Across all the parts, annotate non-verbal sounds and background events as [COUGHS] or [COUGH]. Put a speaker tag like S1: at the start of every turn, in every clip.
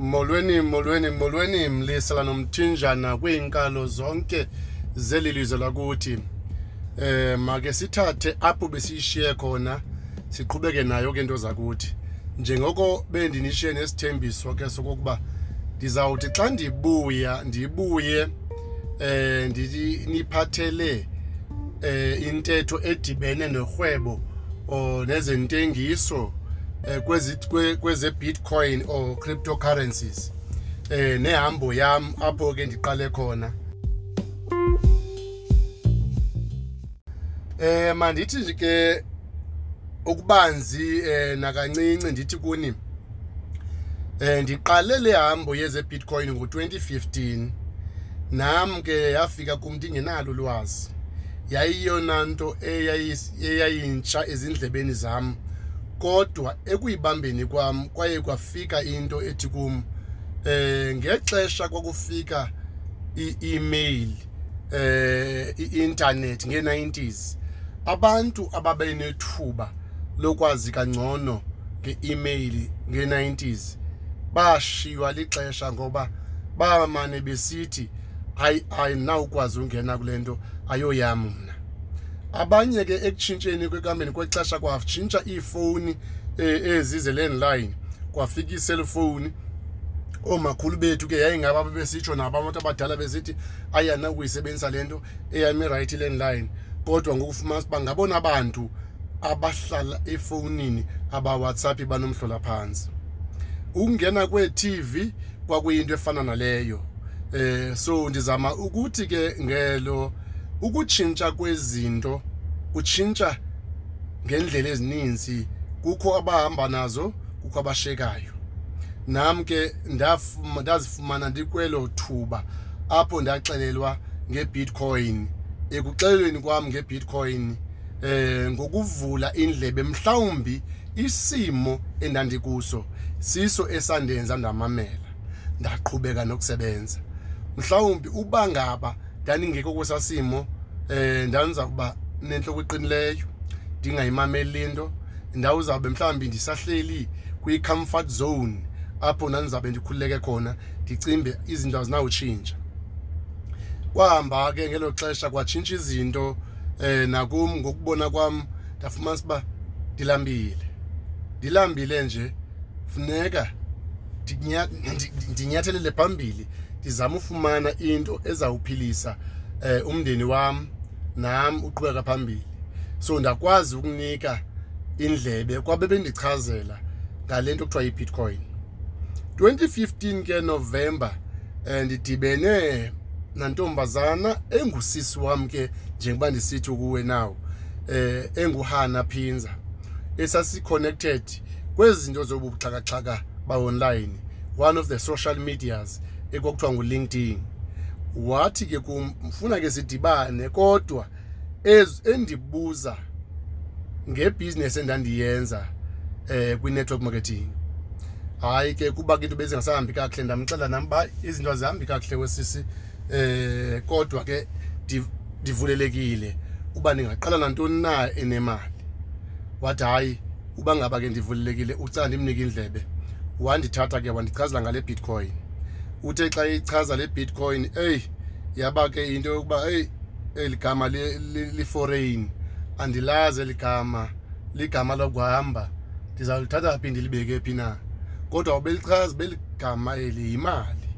S1: molweni molweni molweni mlisela nomthinjana kwiinkalo zonke zeli lizwe lakuthi eh make sithathe apho besiyishiye khona siqhubeke nayo ke into zakuthi. Njengoko bendinishiye nesithembiso ke sokokuba ndizawuthi xa ndibuya ndibuye eh ndithi niphathele eh intetho edibene norhwebo o nezentengiso kwezi kwe- kweze Bitcoin or cryptocurrencies. Eh nehambo yam apho ke ndiqale khona. Eh mandithi nje ke ukubanzi eh nakancinci ndithi kuni eh ndiqale le hambo yeze Bitcoin ngo2015 nam ke yafika kum ndingenalo ulwazi. Yayiyona nto eyayintsha ezindlebeni zam. Kodwa ekuyibambeni kwam kwaye kwafika into ethi kum eh ngexesha kwakufika i-email eh i-internet nge-90s abantu ababenethuba lokwazi kangcono nge-email nge-90s bashiywa lixesha ngoba bamane besithi hayi ayinawukwazi ungena kule nto ayoyam mna abanye ke ekutshintsheni kwekambeni kwexesha kwatshintsha iifowuni eh, ezi ze-landline kwafika iiselfowuni oomakhulu bethu ke yayingaba besitsho nabo abantu abadala besithi ayanakuyisebenzisa le nto eyam irayithi landline. Kodwa ngokufumanisa uba ngabona bantu abahlala efowunini abawhatsapp banomhlola phantsi. Ukungena kwee-tv kwakuyinto efana naleyo. Eh so ndizama ukuthi ke ngelo ukutshintsha kwezinto kutshintsha ngendlela ezininzi. Kukho abahamba nazo kukho abashekayo. Nam ke ndazifumana ndikwelo thuba apho ndaxelelwa ngebitcoin. Ekuxelelweni kwam ngebitcoin eh ngokuvula indlebe mhlawumbi isimo endandikuso siso esandenza ndamamela. Ndaqhubeka nokusebenza. Mhlawumbi uba ngaba ndandingekho kwesasimo eh ndandiza kuba nenhloko eqinileyo ndingayimameli into ndawuzawube mhlawumbi ndisahleli kwi-comfort zone apho ndandizabe ndikhululeke khona ndicimbe izinto azinawutshintsha kwahamba ke ngelo xesha kwatshintsha izinto eh nakum ngokubona kwam ndafumanisa uba ndilambile. Ndilambile nje funeka ndinya- ndi- ndinyathelele phambili. Ndizame ufumana into ezawuphilisa eh umndeni wam nam uqhubeka phambili. So ndakwazi ukunika indlebe kwabe bendichazela ngale nto kuthiwa yi-bitcoin. 2015 ke November eh, ndidibene nantombazana engusisi wam ke njengoba ndisithi kuwe now eh enguhana Phinza esasi connected kwezi zinto zobuxhakaxhaka ba online one of the social medias. Ekokuthiwa ngu-LinkedIn wathi ke kumfuna ke sidibane kodwa endibuza ngebusiness endandiyenza eh kwi-network marketing. Hayi ke kuba ke into bezingasahambi kakuhle ndamxela nam uba izinto azihambi kakuhle wesisi eh kodwa ke ndi- ndivulelekile uba ndingaqala nantoni na enemali? Wathi hayi uba ngaba ke ndivulelekile ucala ndimnike indlebe. Wandithatha ke wandichazela ngale bitcoin. Uthe xa ichaza le bitcoin eyi yaba ke into yokuba eyi eli gama li- li- li-foreign. Andilazi eli gama ligama lokuhamba. Ndizalithatha phi ndilibeke phi na? Kodwa ubelichaza beli gama eli yimali.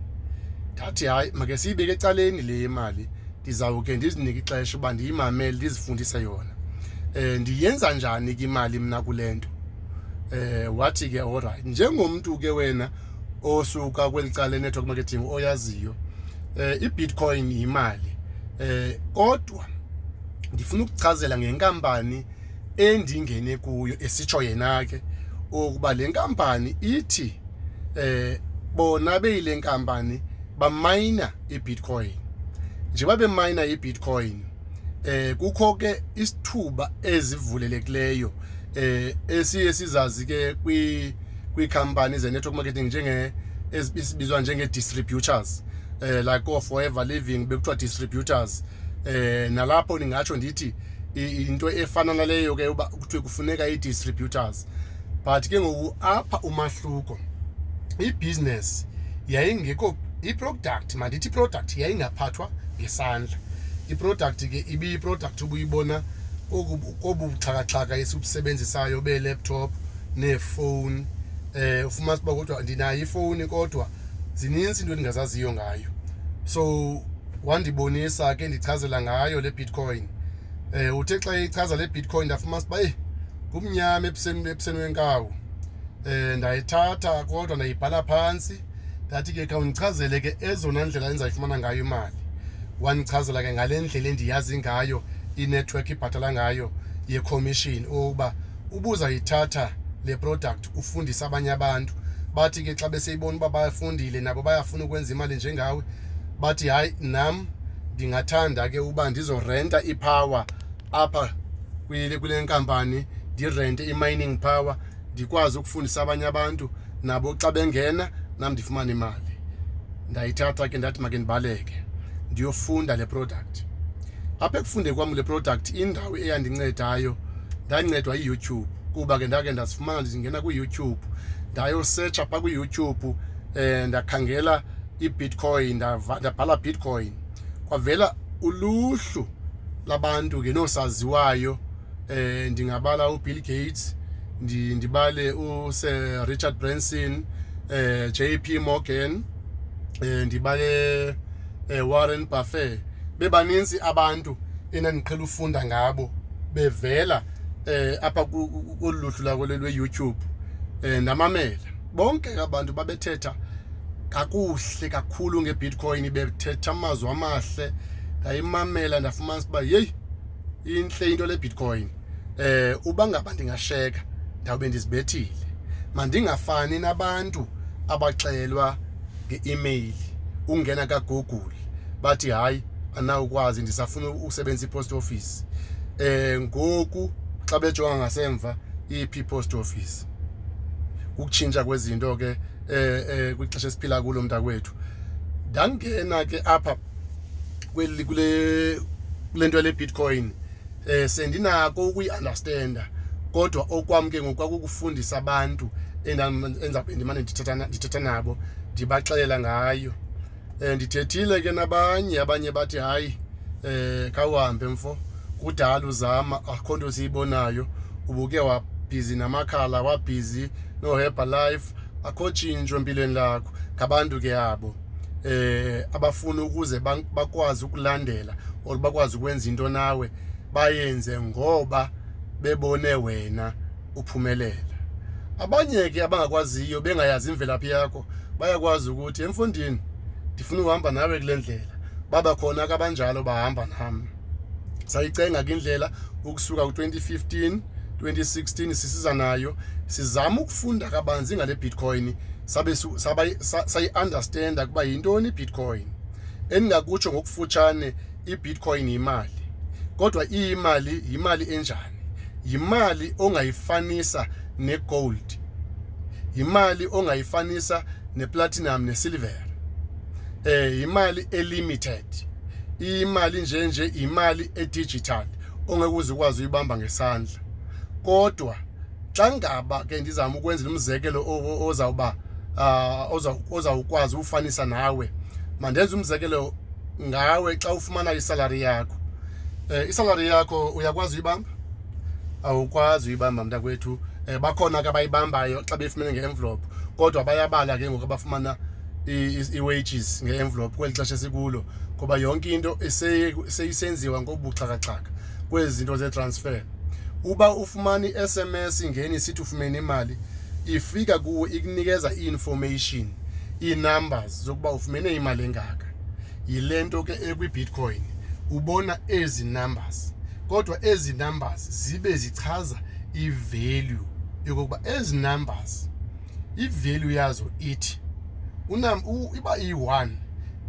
S1: Ndathi hayi make siyibeke ecaleni le yemali. Ndizawuke ndizinike ixesha uba ndiyimamele ndizifundise yona. Eh ndiyenza njani ke imali mna kule nto? Eh wathi ke alright njengomntu ke wena osuka kweli cala network marketing oyaziyo eh iBitcoin imali eh kodwa ndifuna ukuchazela ngenkampani endingene kuyo esitsho yena ke ukuba le nkampani ithi eh bona beyile nkampani bamayina iBitcoin. Njengoba bemayina iBitcoin eh kukho ke isithuba ezivulelekileyo eh esiye sizazi ke kwi kwikhampani ze network marketing njenge esibizwa njenge distributors eh like o forever living bekuthiwa distributors. Eh nalapho ningatsho ndithi into efana naleyo ke uba kuthiwe kufuneka i-distributors. But ke ngoku apha umahluko i-business yayingekho i-product mandithi i-product yayingaphathwa ngesandla. I-product ke ibiyi-product ubuyibona kobu buxhakaxhaka esibusebenzisayo bee-laptop neefowuni eh ufumanisa uba kodwa ndinayo ifowuni kodwa zininzi into endingazaziyo ngayo. So wandibonisa ke ndichazela ngayo le bitcoin. Eh uthe xa ichaza le bitcoin ndafumanisa uba eh kumnyama ebuseni ebuseni wenkawu eh ndayithatha kodwa ndayibhala phantsi. Ndathi ke khawundichazele ke ezona ndlela endizayifumana ngayo imali. Wandichazela ke ngale ndlela endiyazi ngayo inetwork ibhatala ngayo ye-commission ukuba ubuzayithatha le product ufundise abanye abantu. Bathi ke xa beseyibona uba bafundile nabo bayafuna ukwenza imali njengawe bathi hayi nam ndingathanda ke uba ndizorenta ipower apha kule nkampani ndirente i-mining power ndikwazi ukufundisa abanye abantu nabo xa bengena nam ndifumane imali. Ndayithatha ke ndathi make ndibaleke ndiyofunda le product. Apha ekufundeni kwam le product indawo eyandincedayo ndancedwa yiyoutube. Kuba ke ndake ndazifumana ndingena kwiyoutube. Ndayosetsha phaa kwiyoutube um ndakhangela ibitcoin ndabhala bitcoin. Kwavela uluhlu labantu ke noosaziwayo eh ndingabala uBill Gates ndibale uSir Richard Branson eh JP Morgan eh ndibale eh Warren Buffett. Bebaninzi abantu enandiqhela ufunda ngabo bevela eh apha kuluhlu lako lwe YouTube eh ndamamela bonke abantu babethetha kakuhle kakhulu ngeBitcoin bethetha amazwi amahle. Ndayimamela ndafumanisa uba hey inhle into le Bitcoin. Eh uba ngaba ndingasheka ndawube ndizibethile. Mandingafani nabantu abaxelwa nge-email ungena kaGoogle bathi hayi anawukwazi ndisafuna usebenzisa ipost office. Eh ngoku xa bejonga ngasemva iphi post office. Ukutshintsha kwezinto ke eh eh kwixesha esiphila kulo mntakwethu. Ndangena ke apha kweli kule kulento le Bitcoin eh sendinako ukuyiunderstanda. Kodwa okwamke ngokwakukufundisa abantu enzabe ndimane ndithetha ndithetha nabo ndibaxelela ngayo. Eh ndithethile ke nabanye abanye bathi hayi eh kawuhambe mfo. Kudala uzama akho nto siyibonayo ubuke wabhizi namakhala wabhizi no Herbalife akho tshintsho empilweni lakho ngabantu ke abo eh abafuna ukuze bakwazi ukulandela or bakwazi ukwenza into nawe bayenze ngoba bebone wena uphumelela. Abanye ke abangakwaziyo bengayazi imvelaphi yakho bayakwazi ukuthi emfundini ndifuna uhamba nawe kule ndlela baba khona kabanjalo bahamba nami. Sayicenga ke indlela ukusuka ku2015 2016 sisiza nayo. Sizama ukufunda kabanzi ngale Bitcoin. Sabe sayi understand kuba yintoni iBitcoin engakutsho ngokufutshane iBitcoin imali kodwa iyimali imali enjani? Imali ongayifanisa negold. Imali ongayifanisa neplatinum nesilver. Eh imali elimited. Imali nje nje imali edigital ongeke ukwazi uyibamba ngesandla. Kodwa xa ngaba ke ndizama ukwenza umzekelo ozawuba ozawukwazi ufanisa nawe mandenze umzekelo ngawe xa ufumana isalary yakho. Eh isalary yakho uyakwazi uyibamba? Awukwazi uyibamba mntakwethu. Eh bakhona ke abayibambayo xa befumene nge-envelope kodwa bayabala ke ngoku abafumana i-wages nge-envelope kweli xesha esikulo ngoba yonke into seyisenziwa ngobuxhakaxhaka kwezi zinto ze-transfer. Uba ufumana i-SMS ingeni isithi ufumene imali ifika kuwe ikunikeza i-information ii-numbers zokuba ufumene imali engaka. Yile nto ke ekwi-bitcoin ubona ezi numbers. Kodwa ezi numbers zibe zichaza i-value yokokuba ezi numbers i-value yazo ithi iba iyi-1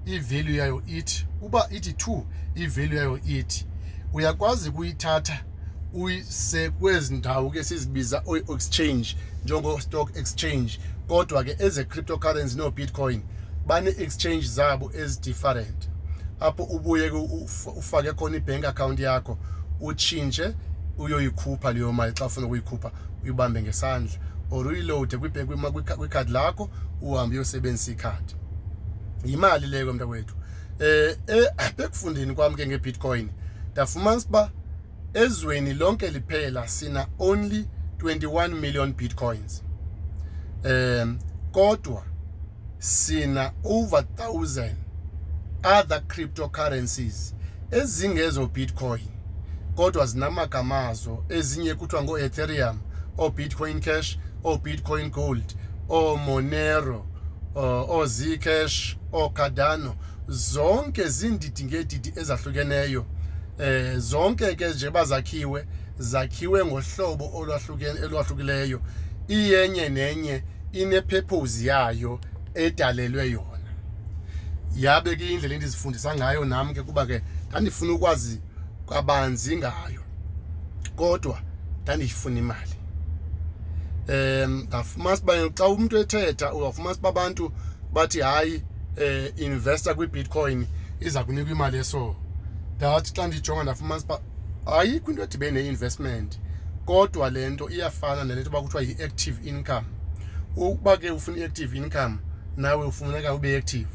S1: i-value yayo ithi uba ithi 2 i-value yayo ithi uyakwazi ukuyithatha uyise kwezi ndawo ke sizibiza o-exchange njengo-stock exchange kodwa ke eze-cryptocurrency no-bitcoin bane-exchange zabo ezi-different apho ubuye ufake khona i-bank account yakho utshintshe uyoyikhupha leyo mali xa ufuna ukuyikhupha uyibambe ngesandla or uyilowude kwikhadi lakho uhambe uyosebenzisa ikhadi. Imali leyo mntakwethu. Eh [COUGHS] ekufundeni kwami ke ngeBitcoin ndafumanisa ba ezweni lonke liphela sina only 21 million bitcoins. Um kodwa sina over 1000 other cryptocurrencies ezingezo bitcoin kodwa zinamagamazo ezinye kuthiwa ngo-ethereum o-bitcoin cash o-bitcoin gold. O-monero o-zcash o-cardano zonke zindidi ngedidi ezahlukeneyo. Eh zonke ke nje bazakhiwe zakhiwe ngohlobo olwahlukene elwahlukileyo iyenye nenye inepurpose yayo edalelwe yona. Yabe ke indlela endizifundisa ngayo nami ke kuba ke ndandifuna ukwazi kabanzi ngayo. Kodwa ndandiyifuna imali. Em ndafumanisa uba xa umuntu ethetha uyafumanisa uba abantu bathi hayi eh investor kwi-bitcoin iza kunika imali eso ndathi xa ndijonga ndafumanisa uba ayikho into edibene ne-investment kodwa le nto iyafana nale nto uba kuthiwa yi-active income. Ukuba ke ufuna i-active income nawe ufuneka ube active.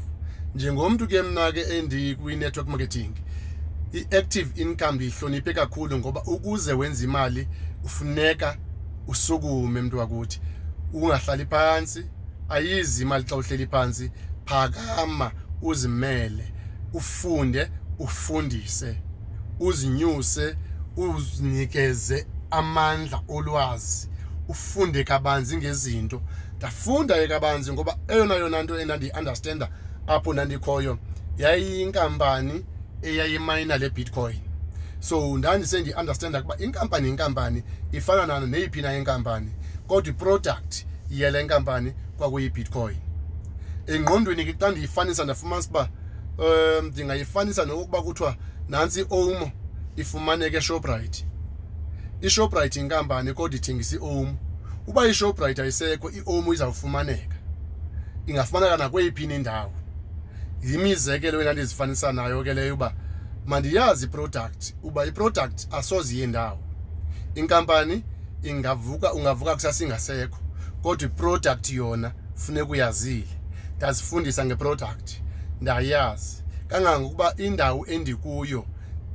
S1: Njengomntu ke mna ke endikwi-network marketing i-active income ndiyihloniphe kakhulu ngoba ukuze wenze imali ufuneka usukume mntu wakuthi ungahlali phantsi ayizi imali xa uhleli phantsi phakama uzimele ufunde ufundise uzinyuse uzinikeze amandla olwazi ufunde kabanzi ngezinto. Ndafunda kabanzi ngoba eyona yona nto endandiyi-understanda apho ndandikhoyo yayiyinkampani eyayimayina le bitcoin. So ndandisendi-understanda ukuba inkampani inkampani ifana nana neyiphi na inkampani kodwa iproduct yele nkampani kwakuyi-bitcoin engqondweni ke xa ndiyifanisa ndafumanisa uba um ndingayifanisa nokokuba kuthiwa nantsi i-omo ifumaneke eshoprite. Ishoprite inkampani kodwa ithengisa i-omo. Uba ishoprite ayisekho i-omo izawufumaneka. Ingafumaneka nakweyiphi indawo. Yimizekelo endandizifanisa nayo ke leyo uba mandiyazi iproduct uba iproduct asoze iye ndawo. Inkampani ingavuka ungavuka kusasingasekho kodwa iproduct yona funeka uyazile. Ndazifundisa ngeproduct ndayazi. Kangangokuba indawo endikuyo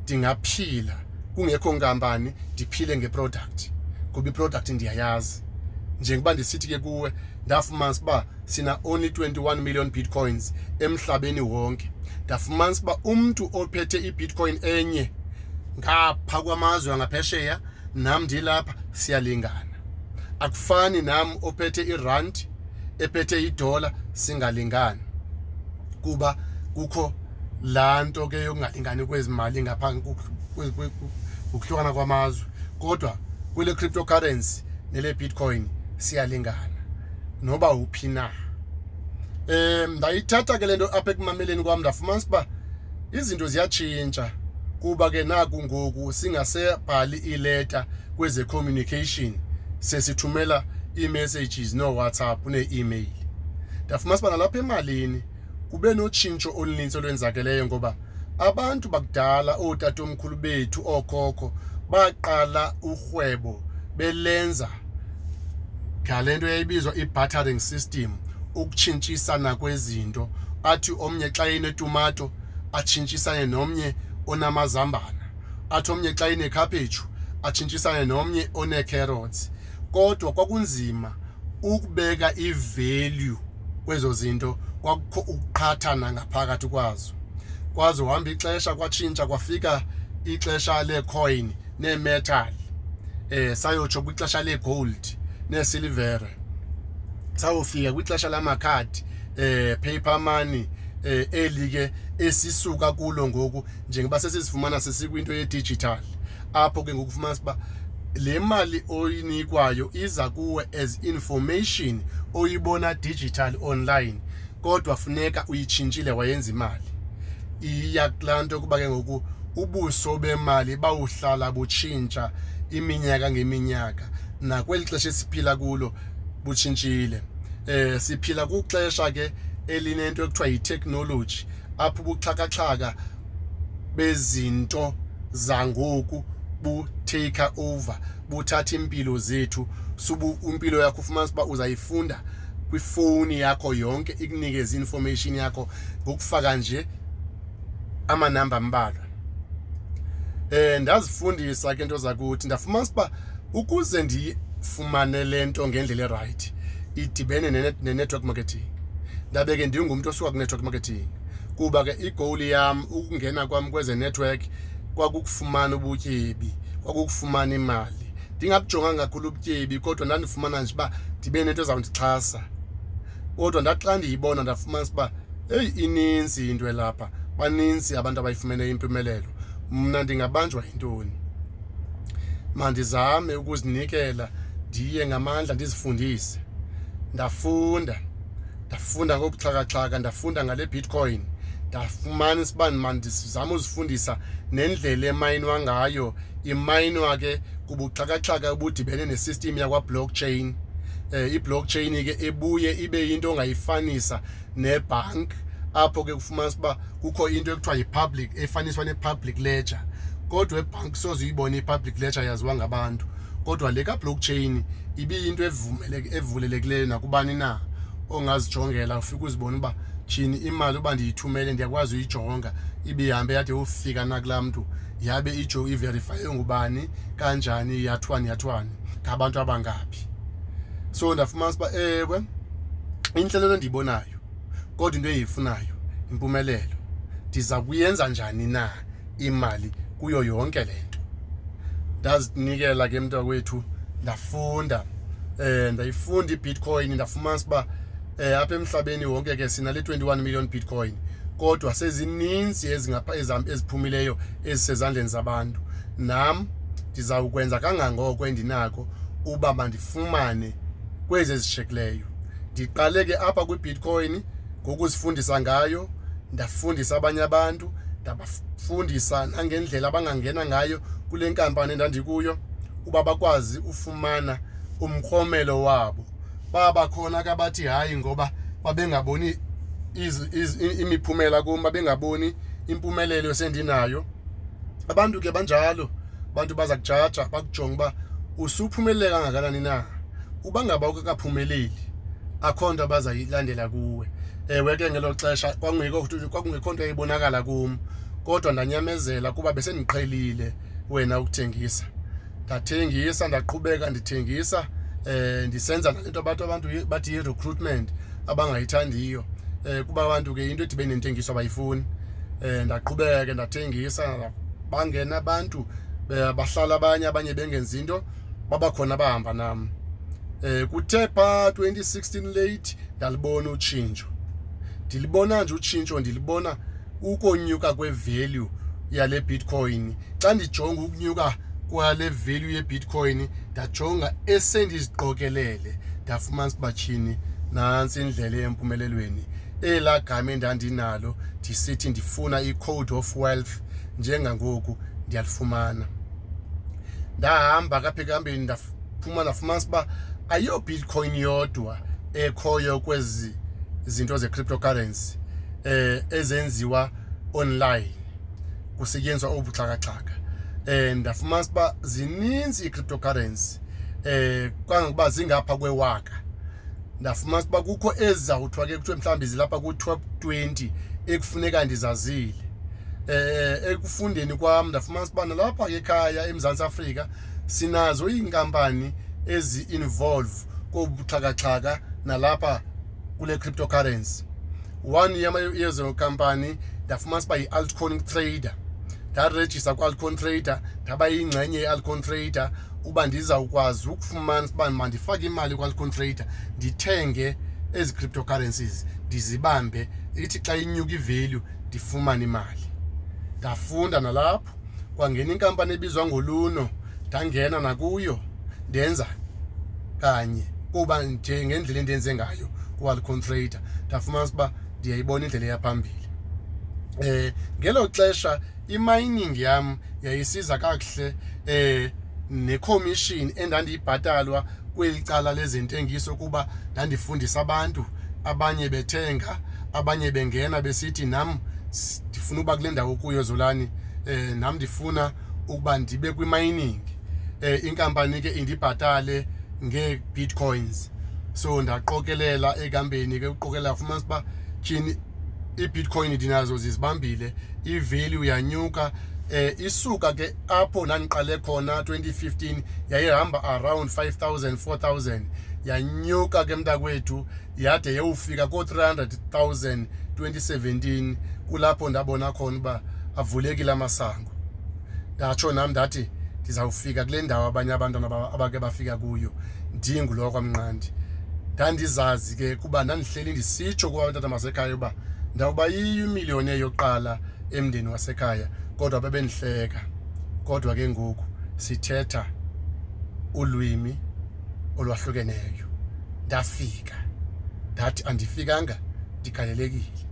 S1: ndingaphila kungekho nkampani ndiphile ngeproduct kuba iproduct ndiyayazi. Njengoba ndisithi ke kuwe ndafumanisa uba sina only 21 million bitcoins emhlabeni wonke. Ndafumanisa uba umntu ophethe ibitcoin enye ngapha kwamazwe angaphesheya nam ndilapha siyalingana. Akufani nam ophethe irand ephethe idola singalingani. Kuba kukho laa nto ke yokungalingani kwezi mali ngapha ukuhlukana kwamazwe. Kodwa kule cryptocurrency nele bitcoin siyalingana. Noba uphi na. Um ndayithatha ke le nto apha ekumameleni kwam ndafumanisa uba izinto ziyatshintsha kuba ke naku ngoku singasebhali iileta kweze-communication sesithumela ii-messages noo-whatsapp nee-email. Ndafumanisa uba nalapha emalini kube notshintsho olunintsi olwenzakeleyo ngoba abantu bakudala ootatomkhulu bethu ookhokho baqala urhwebo belenza ngale nto yayibizwa i-bartering system ukutshintshisana kwezinto. Athi omnye xa inetumato atshintshisane nomnye onamazambana. Athi omnye xa inekhaphetshu atshintshisane nomnye one-carrots kodwa kwakunzima ukubeka i-value kwezo zinto kwakukho ukuqhathana ngaphakathi kwazo. Kwaze uhamba ixesha kwatshintsha kwafika ixesha lecoin neemetal. Eh sayotsho kwixesha legold. Nesilivere sawufika kwixesha lamakhadi eh paper money eh eli ke esisuka kulo ngoku njengoba sesizifumana sesikwinto ye-digital. Apho ke ngokufumana siba le mali oyinikwayo iza kuwe as information oyibona digital online kodwa funeka uyitshintshile wayenza imali. Iya kulaa nto kuba ke ngoku ubuso bemali bawuhlala butshintsha iminyaka ngeminyaka. Nakweli xesha esiphila kulo butshintshile. Eh siphila kuxesha ke elinento ekuthiwa yi-technology apho ubuxhakaxhaka bezinto zangoku bu-take over buthatha impilo zethu subu impilo yakho ufumanisa uba uzayifunda kwifoni yakho yonke ikunikeze information yakho ngokufaka nje amanamba ambalwa. Eh ndazifundisa ke into zakuthi ndafumana uba ukuze ndifumane lento ngendlela eright idibene ne-network marketing. Ndabe ke ndingumuntu osuka ku-network marketing. Kuba ke igoal yam ukungena kwami kweze network kwakukufumana ubutyebi kwakukufumana imali. Ndingabujonganga kakhulu ubutyebi kodwa ndandifumana nje uba ndibe nento ezawundixhasa. Kodwa ndathi xa ndiyibona ndafumana uba eyi ininzi into elapha baninzi abantu abayifumene impumelelo. Mna ndingabanjwa yintoni? Mandizame ukuzinikela ndiye ngamandla ndizifundise. Ndafunda ndafunda ngobuxhakaxhaka ndafunda ngale bitcoin. Ndafumana isibani mandizame uzifundisa nendlela emayinwa ngayo. Imayinwa ke kubuxhakaxhaka obudibene nesystem yakwa-blockchain. Um i-blockchain ke ebuye ibe yinto ongayifanisa nebhank apho ke kufumanisa uba kukho into ekuthiwa yi-public efaniswa ne-public ledger. Kodwa ebhanki soze uyibone i-public ledger yaziwa ngabantu. Kodwa le ka-blockchain ibiyinto evulelekileyo nakubani na ongazijongela ufike uzibone uba tyhini imali uba ndiyithumele ndiyakwazi uyijonga ibihambe yade ufika nakulaa mntu yabe ijo iverifaye ngubani kanjani yathwani yathwani ngabantu abangaphi so ndafumanisa uba ewe intlelelo endiyibonayo kodwa into endiyifunayo impumelelo ndiza kuyenza njani na imali kuyo yonke le nto. Ndazinikela ke mntakwethu ndafunda um ndayifunda ibitcoin ndafumanisa uba um apha emhlabeni wonke ke sinale 21 million bitcoin kodwa sezininzi eziphumileyo ezisezandleni zabantu. Nam ndizawukwenza kangangoko endinako uba mandifumane kwezi ezishiyekileyo. Ndiqale ke apha kwibitcoin ngokuzifundisa ngayo ndafundisa abanye abantu ndabafundisa nangendlela abangangena ngayo kule nkampani endandikuyo uba bakwazi ufumana umkromelo wabo. Babakhona ke abathi hayi ngoba babengaboni imiphumela kum babengaboni impumelelo sendinayo abantu ke banjalo abantu baza kujaja bakujonga uba usuphumelele kangakanani na. Uba ngaba ukakaphumeleli akho nto abazayilandela kuwe. Ewe ke ngelo xesha kwakungekho nto eyibonakala kum. Kodwa ndanyamezela kuba besendiqhelile wena ukuthengisa. Ndathengisa ndaqhubeka ndithengisa eh ndisenza nalento abantu abantu bathi yi-recruitment abangayithandiyo. Eh kuba abantu ke into edibene nentengiso abayifuni. Eh ndaqhubeka ndathengisa bangena abantu bahlala abanye abanye bengenza into babakhona bahamba nam. Eh kuthe pha 2016 late ndalibona utshintsho. Ndilibona nje utshintsho ndilibona ukonyuka kwevalue yale bitcoin. Xa ndijonga ukunyuka kwale value yebitcoin ndajonga esendiziqokelele ndafumanisa uba tshini nantsi indlela yempumelelweni elaa gama endandinalo ndisithi ndifuna i-code of wealth njengangoku ndiyalifumana. Ndahamba kapha ekuhambeni ndaphuma ndafumanisa uba ayiyo bitcoin yodwa ekhoyo kwezi zinto ze-cryptocurrency eh ezenziwa online kusetyenziswa obuxhakaxhaka. Eh ndafumanisa uba zininzi ii-cryptocurrency eh kangokuba zingapha kwewaka. Ndafumanisa uba kukho ezizawuthiwa ke kuthiwe mhlawumbi zilapha ku-top 20 ekufuneka ndizazile. Eh ekufundeni kwam ndafumanisa uba nalapha ke ekhaya eMzantsi Afrika sinazo iinkampani ezi-involve kobuxhakaxhaka nalapha kule cryptocurrency. One yezo kampani ndafumanisa uba yi-altcoin trader. Ndarejista ku-altcoin trader ndaba yingxenye ye-altcoin trader. Uba ndizawukwazi ukufumana uba mandifake imali ku-altcoin trader ndithenge ezi cryptocurrencies ndizibambe. Ithi xa inyuka ivalue ndifumane imali. Ndafunda nalapho. Kwangena inkampani ebizwa ngoluno ndangena nakuyo ndenza kanye kuba nje ngendlela endenze ngayo. Ku-altcoin trader ndafumanisa uba ndiyayibona indlela yaphambili eh ngelo xesha imining yam yayisiza kakuhle eh necommission endandiyibhatalwa kweli cala lezentengiso kuba ndandifundisa abantu. Abanye bethenga abanye bengena besithi nam ndifuna ukuba kule ndawo kuyo zolani. Eh nam ndifuna ukuba ndibe kwi-mining. Eh inkampani ke indibhatale ngee-bitcoins so ndaqokelela ekambeni ke uqokelela fumanisa uba tyhini i-bitcoin dinazo zizibambile i-value yanyuka eh isuka ke apho ndandiqale khona 2015 yayihamba around 5000 4000 yanyuka ke mntakwethu yade yewufika ko-300000 2017 kulapho ndabona khona uba avulekile amasango. Ndatsho nam ndathi ndizawufika kule ndawo abanye abantwana abake bafika kuyo. Ndingulo kwamnqandi. Ndandizazi ke kuba ndandihleli ndisitsho kuba abantwana basekhaya uba ndawuba yimiliyoni yokuqala emndeni wasekhaya kodwa bebendihleka. Kodwa ke ngoku sithetha ulwimi olwahlukeneyo. Ndafika ndathi andifikanga ndigalelekile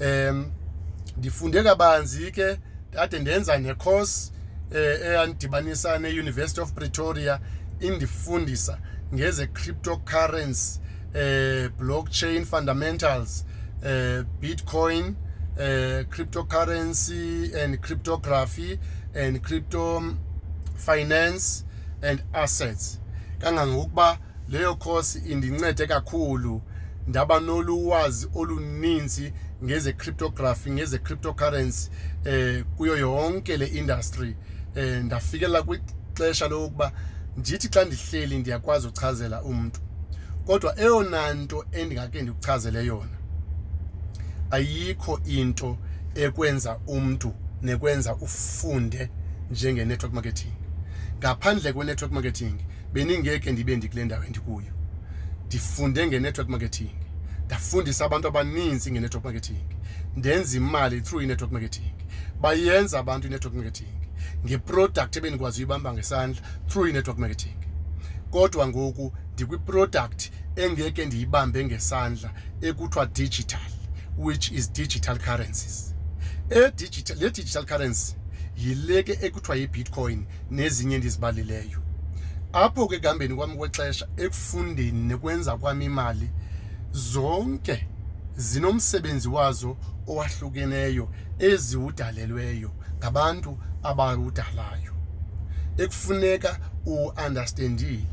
S1: em ndifunde kabanzi ke ndade ndenza necourse eh eyandidibanisa neUniversity of Pretoria indifundisa ngeze cryptocurrency eh blockchain fundamentals eh bitcoin eh cryptocurrency and cryptography and crypto finance and assets. Kangangokuba leyo course indincede kakhulu ndaba nolwazi oluninzi ngeze cryptography ngeze cryptocurrency eh kuyo yonke le industry. Eh ndafikela kwixesha lokuba ndithi xa ndihleli ndiyakwazi uchazela umuntu kodwa eyona nto endingake ndikuchazele yona ayikho into ekwenza umuntu nekwenza ufunde njenge-network marketing. Ngaphandle kwe-network marketing beningeke ndibe ndikule ndawo endikuyo. Ndifunde nge-network marketing ndafundisa abantu abaninzi nge-network marketing ndenza imali through i-network marketing. Bayenza abantu i-network marketing. Ngeproduct ebendikwazi uyibamba ngesandla through i-network marketing. Kodwa ngoku ndikwiproduct engeke ndiyibambe ngesandla ekuthiwa digital which is digital currencies. E-digital le digital currency yile ke ekuthiwa yi-bitcoin nezinye endizibalileyo. Apho ke kuhambeni kwami kwexesha ekufundeni nekwenza kwami imali zonke zinomsebenzi wazo owahlukeneyo eziwudalelweyo ngabantu abawudalayo ekufuneka uunderstandile.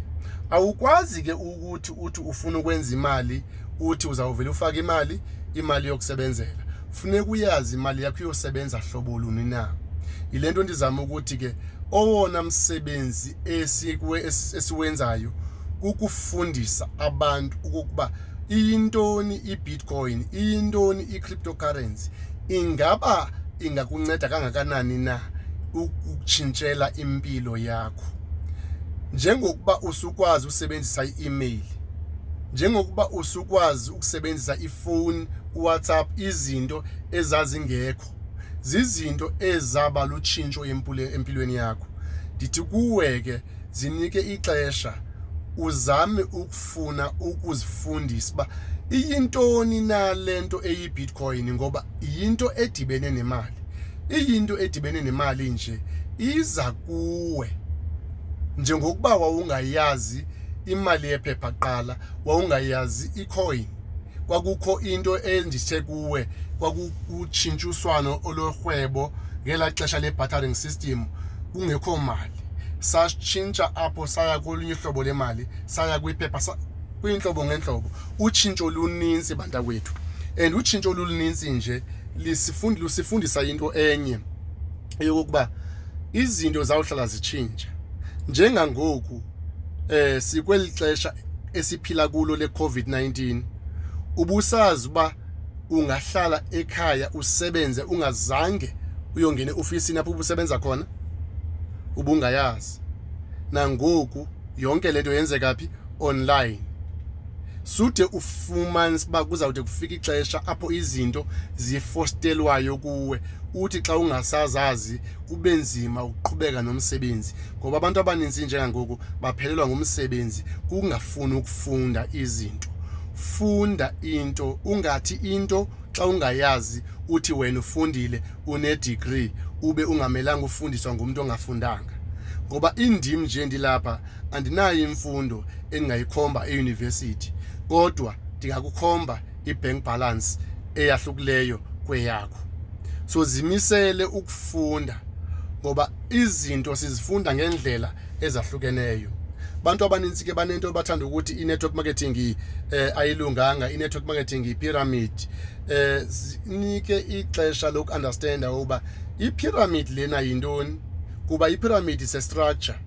S1: Awukwazi ke ukuthi uthi ufuna ukwenza imali uthi uzawuvela ufake imali imali yokusebenzela. Funeka uyazi imali yakho iyosebenza hlobo luni na. Yile nto ndizama ukuthi ke owona msebenzi esiwenzayo kukufundisa abantu ukuba iyintoni ibitcoin iyintoni i-cryptocurrency? Ingaba ingakunceda kangakanani na ukutshintshela impilo yakho? Njengokuba usukwazi usebenzisa i-email njengokuba usukwazi ukusebenzisa ifoni uWhatsApp izinto ezazingekho zizinto ezaba lutshintsho empilweni yakho ndithi kuwe ke zinike ixesha uzame ukufuna ukuzifundisa uba iyintoni na lento eyi-bitcoin ngoba yinto edibene nemali. Iyinto edibene nemali nje iza kuwe. Njengokuba wawungayazi imali yephepha qala wawungayazi icoin kwakukho into endithe kuwe kwakutshintshiswano olorhwebo ngelaa xesha le-battering system kungekho mali. Sashintsha apho saya kolunye uhlobo lemali saya kwiphepha kwiintlobo ngeentlobo. Utshintsho luninzi bantakwethu. And utshintsho oluninzi nje lusifundisa into enye eyokokuba izinto zawuhlala zitshintsha. Njengangoku eh sikweli xesha esiphila kulo le-covid-19 ubusazi uba ungahlala ekhaya usebenze ungazange uyongena eofisini apho ubusebenza khona? Ubungayazi. Nangoku yonke lento yenzeka phi? Online. Sude ufumanise uba kuzawude kufika ixesha apho izinto zifostelwayo kuwe. Uthi xa ungasazazi kube nzima ukuqhubeka nomsebenzi ngoba abantu abaninzi njengangoku baphelelwa ngumsebenzi kungafuni ukufunda izinto. Funda into ungathi into xa ungayazi uthi wena ufundile une degree ube ungamelanga ufundiswa ngumuntu ongafundanga. Ngoba indim nje ndilapha andinayo imfundo engingayikhomba euniversity kodwa ndingakukhomba ibank balance eyahlukileyo kweyakho. So zimisele ukufunda ngoba izinto sizifunda ngendlela ezahlukeneyo. Bantu abaninzi ke banento bathanda ukuthi i-network marketing eh ayilunganga. I-network marketing i-pyramid. Eh sinike ixesha loku-understanda ukuba i-pyramid lena yintoni? Kuba i-pyramid is a structure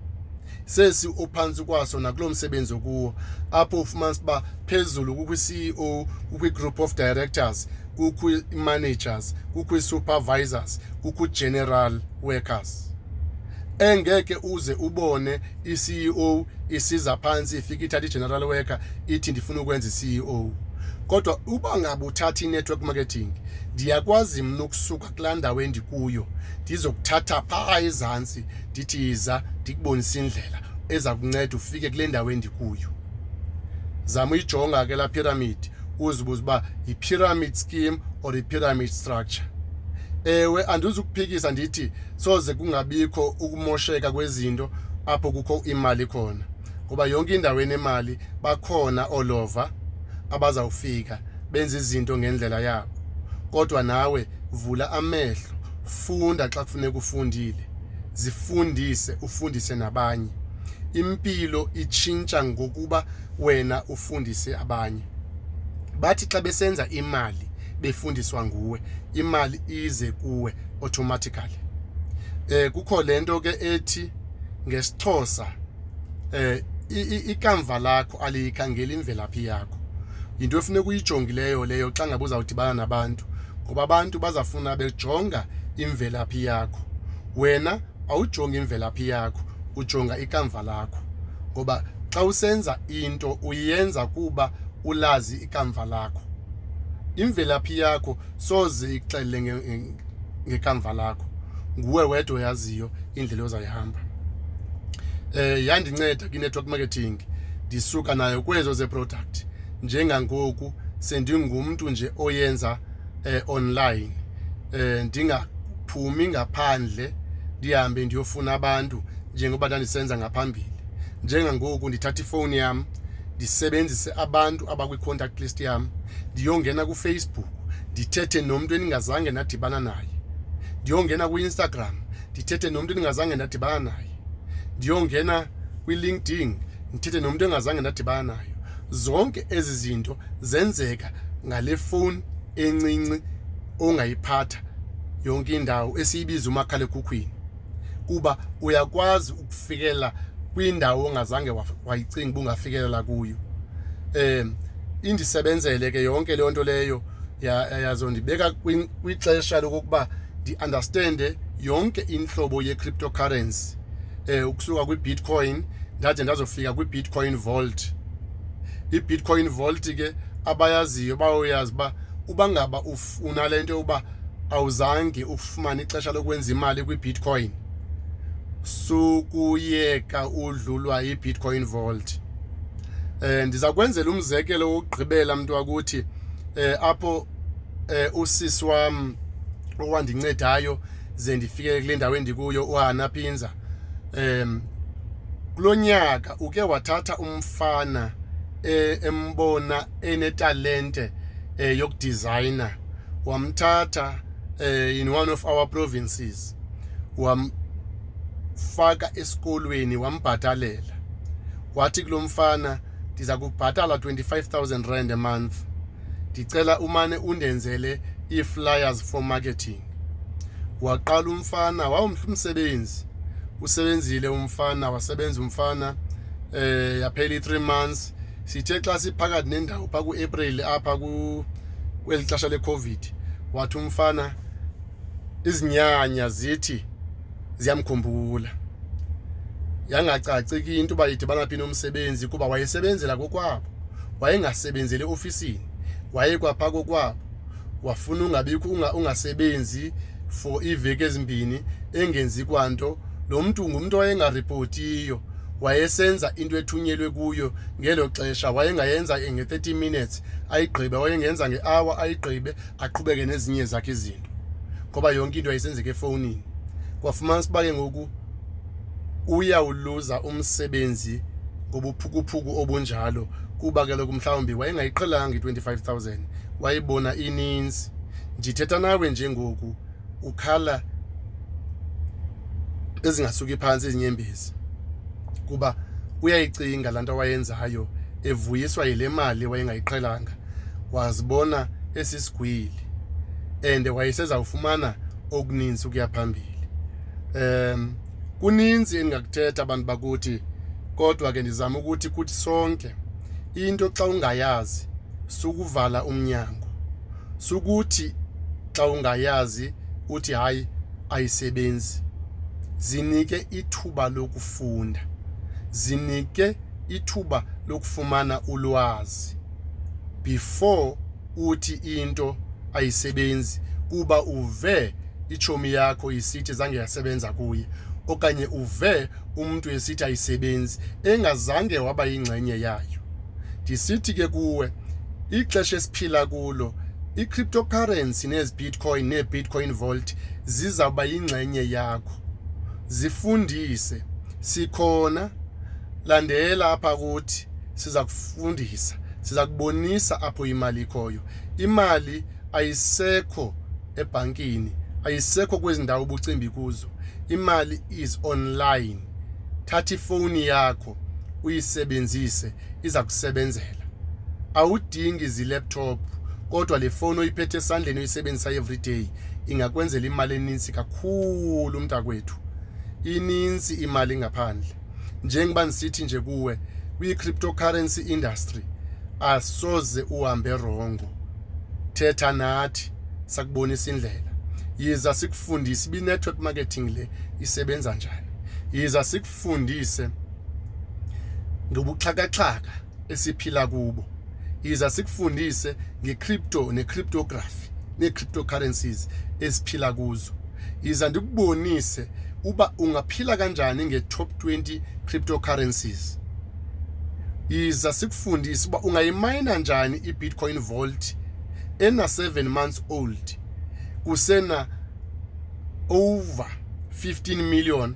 S1: sesi ophansi kwaso nakulo msebenzi okuwo apho ufumanisa uba phezulu kukho i-CEO kukho i-group of directors kukho i-managers kukho i-supervisors kukho i-general workers. Engeke uze ubone i-CEO isiza phansi ifika ithatha i-general worker ithi ndifuna ukwenza i-CEO kodwa uba ngabe uthatha i-network marketing ndiyakwazi mna ukusuka kulaa ndawo endikuyo ndizokuthatha phaa ezantsi ndithi yiza ndikubonise indlela eza kunceda ufike kule ndawo endikuyo. Zama uyijonga ke laa pyramid uzibuza uba yi-pyramid scheme or i-pyramid structure. Ewe andizukuphikisa ndithi soze kungabikho ukumosheka kwezinto apho kukho imali khona ngoba yonke indawo enemali bakhona over abazawufika benze izinto ngendlela yabo. Kodwa nawe vula amehlo funda xa kufuneka ufundile zifundise ufundise nabanye. Impilo itshintsha ngokuba wena ufundise abanye. Bathi xa besenza imali befundiswa nguwe imali ize kuwe automatically. Eh kukho lento ke ethi ngesixhosa eh ikamva lakho aliyikhangela imvelaphi yakho. Into efuneka uyijongileyo leyo xa ngabe uzawudibana nabantu ngoba abantu bazafuna bejonga imvelaphi yakho. Wena awujongi imvelaphi yakho ujonga ikamva lakho. Ngoba xa usenza into uyenza kuba ulazi ikamva lakho. Imvelaphi yakho soze ixelele ngekamva lakho. Nguwe wedwa oyaziyo indlela ozayihamba eh yandinceda kwi-network marketing ndisuka nayo kwezo ze-product. Njengangoku sendingumntu nje oyenza eh, online. Eh ndingaphumi ngaphandle ndihambe ndiyofuna abantu njengoba ndandisenza ngaphambili. Njengangoku ndithatha ifowuni yam ndisebenzise abantu abakwi-contact list yam. Ndiyongena kufacebook ndithethe nomntu endingazange ndadibana naye. Ndiyongena kwi-instagram ndithethe nomntu endingazange ndadibana naye. Ndiyongena kwi-linkedin ndithethe nomntu engazange ndadibana nayo. Zonke ezi zinto zenzeka ngale fowuni encinci ongayiphatha yonke indawo esiyibiza umakhalekhukhwini kuba uyakwazi ukufikelela kwindawo ongazange wayicinga uba ungafikelela kuyo. um indisebenzele ke yonke leyo nto leyo yazondibeka kwixesha lokokuba ndi-understande yonke intlobo ye-cryptocurrency. Um ukusuka kwi-bitcoin ndade ndazofika kwi-bitcoin vault. I-bitcoin vault ke abayaziyo bayoyazi uba uba ngaba ufuna le nto yokuba awuzange ufumane ixesha lokwenza imali kwi-bitcoin sukuyeka udlulwa yi-bitcoin vault. Eh ndiza kwenzela umzekelo wokugqibela mntu wakuthi eh apho eh usisi wam owandincedayo ze ndifike kule ndawo endikuyo uHana Phinza em kulonyaka uke wathatha umfana embona enetalente yokudesigner wamthatha in one of our provinces. Wamfaka esikolweni wambhatalela. Wathi kulomfana ndiza kubhatala 25000 rand a month. Ndicela umane undenzele ii-flyers for marketing. Waqala umfana wawumhle umsebenzi. Usebenzile umfana wasebenza umfana eh yaphela i3 months. Sithe xa siphakathi nendawo pha kuApril apha ku kweli xesha leCovid wathi umfana izinyanya zithi ziyamkhumbula. Yangacaciki into uba idibana phi nomsebenzi kuba wayesebenzela kokwabo wayengasebenzeli ofisini wayekwapha kokwabo. Wafuna ungabikho ungasebenzi for iveki ezimbini engenzi kwanto. Lo mntu ngumntu owayengariphotiyo wayesenza into ethunyelwe kuyo ngelo xesha. Wayengayenza nge-30 minutes ayigqibe wayengenza nge-hour ayigqibe aqhubeke nezinye zakhe izinto. Ngoba yonke into yayisenzeka efowunini. Kwafumanisa uba ke ngoku uyawuluza umsebenzi ngobuphukuphuku obunjalo. Kuba kaloku mhlawumbi wayengayiqhelanga i-25000 wayibona ininzi. Ndithetha nawe njengoku ukhala ezingasuki phantsi izinyembezi kuba uyayicinga laa nto awayenzayo evuyiswa yile mali wayengayiqhelanga. Wazibona esisigwili and wayesezawufumana okuninzi ukuya phambili. Um kuninzi endingakuthetha abantu bakuthi kodwa ke ndizama ukuthi kuthi sonke into xa ungayazi sukuvala umnyango. Sukuthi xa ungayazi uthi hayi ayisebenzi. Zinike ithuba lokufunda. Zinike ithuba lokufumana ulwazi before uthi into ayisebenzi kuba uve ichomi yakho isithi zange yasebenza kuye. Okanye uve umuntu esithi ayisebenzi engazange waba yingxenye yayo. Ndisithi ke kuwe ixesha esiphila kulo i-cryptocurrency nezi-bitcoin nee-bitcoin vault zizawuba yingxenye yakho. Zifundise sikhona landela apha kuthi siza kufundisa siza kubonisa apho imali ikhoyo. Imali ayisekho ebhankini ayisekho kwezi ndawo ubucimbi kuzo. Imali is online. Thatha ifowuni yakho uyisebenzise iza kusebenzela. Awudingi zilaptop kodwa le fowuni oyiphethe esandleni uyisebenzisa every day ingakwenzela imali eninzi kakhulu umntakwethu. Ininzi imali ngaphandle. Njengoba ndisithi nje kuwe kwi-cryptocurrency industry asoze uhambe rongo thetha nathi sakubonisa indlela. Yiza sikufundise ibi-network marketing le isebenza njani? Yiza sikufundise ngobuxhakaxhaka esiphila kubo. Yiza sikufundise nge-crypto ne-cryptography nee-cryptocurrencies esiphila kuzo. Yiza ndikubonise uba ungaphila kanjani nge-top 20 cryptocurrencies. Yiza sikufundise uba ungayimayina njani i-bitcoin vault ena-7 months old. Kusena over 15 million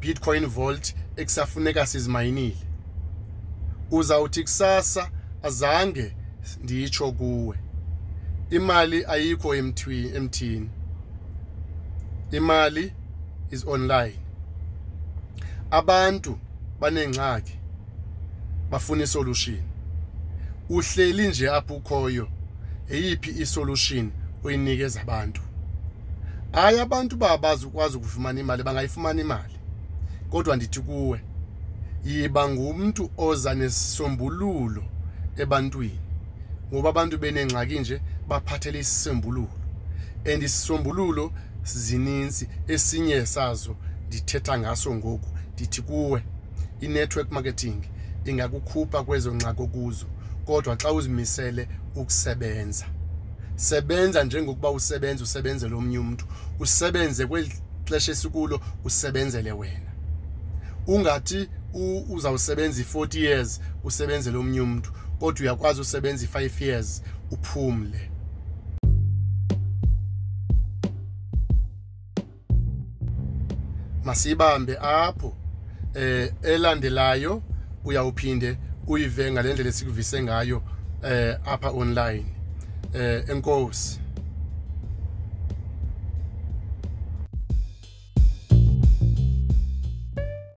S1: bitcoin vault ekusafuneka sizimayinile. Uzawuthi kusasa azange nditsho kuwe. Imali ayikho emthini. Imali is online. Abantu banengxaki bafuna isolution. Uhleli nje apho ukhoyo eyiphi isolution oyinikeza abantu? Hayi abantu babazi ukwazi ukufumana imali bangayifumana imali. Kodwa ndithi kuwe yiba ngumntu oza nesisombululo ebantwini. Ngoba abantu benengxaki nje baphathele isisombululo. And isisombululo zininzi esinye sazo ndithetha ngaso ngoku. Ndithi kuwe i-network marketing ingakukhupha kwezo ngxaki okuzo kodwa xa uzimisele ukusebenza. Sebenza njengokuba usebenza usebenzele omnye umuntu. Usebenze kweli xesha esikulo usebenzele wena. Ungathi uzawusebenza i-40 years usebenzele omnye umuntu. Kodwa uyakwazi usebenza i-5 years uphumle. Masibambe apho eh elandelayo uyawuphinde uyive ngalendlela esikuvise ngayo eh apha online. Eh enkosi.